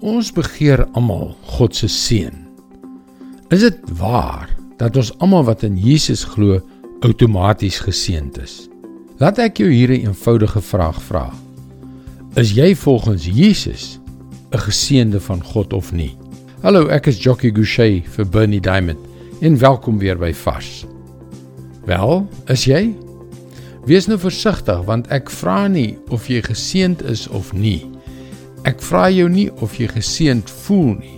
Ons begeer almal God se seën. Is dit waar dat ons almal wat in Jesus glo outomaties geseënd is? Laat ek jou hier 'n eenvoudige vraag vra. Is jy volgens Jesus 'n geseënde van God of nie? Hallo, ek is Jockey Gouchee vir Bernie Diamond. En welkom weer by Vars. Wel, is jy? Wees nou versigtig want ek vra nie of jy geseënd is of nie. Ek vra jou nie of jy geseënd voel nie.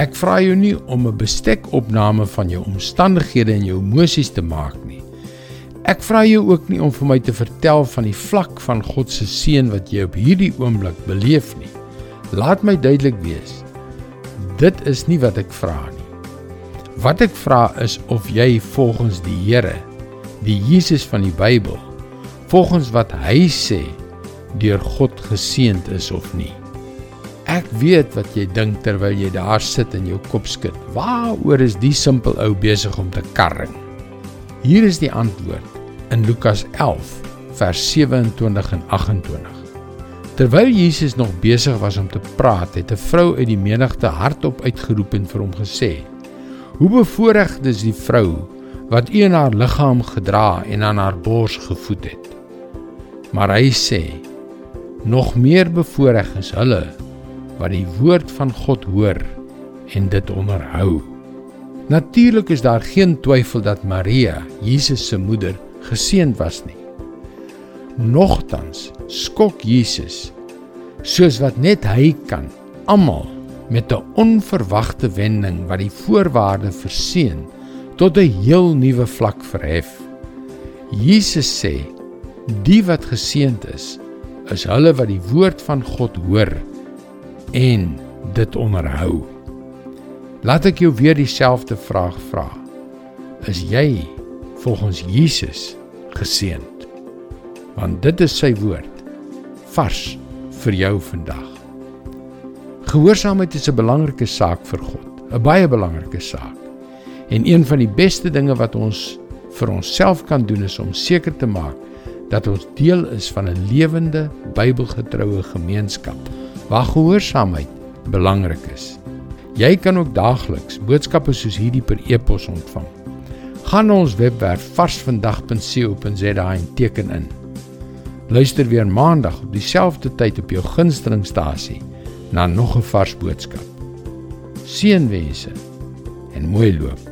Ek vra jou nie om 'n bestekopname van jou omstandighede en jou emosies te maak nie. Ek vra jou ook nie om vir my te vertel van die vlak van God se seën wat jy op hierdie oomblik beleef nie. Laat my duidelik wees. Dit is nie wat ek vra nie. Wat ek vra is of jy volgens die Here, die Jesus van die Bybel, volgens wat hy sê, deur God geseënd is of nie. Ek weet wat jy dink terwyl jy daar sit en jou kop skud. Waaroor is die simpel ou besig om te karring? Hier is die antwoord in Lukas 11 vers 27 en 28. Terwyl Jesus nog besig was om te praat, het 'n vrou uit die menigte hardop uitgeroep en vir hom gesê: "Hoe bevoordeeld is die vrou wat u in haar liggaam gedra en aan haar bors gevoed het." Maar hy sê: Nog meer bevoordeel is hulle wat die woord van God hoor en dit onderhou. Natuurlik is daar geen twyfel dat Maria, Jesus se moeder, geseënd was nie. Nogtans skok Jesus soos wat net hy kan almal met 'n onverwagte wending wat die voorwaarde verseën tot 'n heel nuwe vlak verhef. Jesus sê: "Die wat geseënd is, is hulle wat die woord van God hoor en dit onderhou. Laat ek jou weer dieselfde vraag vra. Is jy volgens Jesus geseënd? Want dit is sy woord vars vir jou vandag. Gehoorsaamheid is 'n belangrike saak vir God, 'n baie belangrike saak. En een van die beste dinge wat ons vir onsself kan doen is om seker te maak dat ons deel is van 'n lewende Bybelgetroue gemeenskap waar gehoorsaamheid belangrik is. Jy kan ook daagliks boodskappe soos hierdie per e-pos ontvang. Gaan na ons webwerf varsvandag.co.za en teken in. Luister weer maandag op dieselfde tyd op jou gunstelingstasie na nog 'n vars boodskap. Seënwense en mooi loop.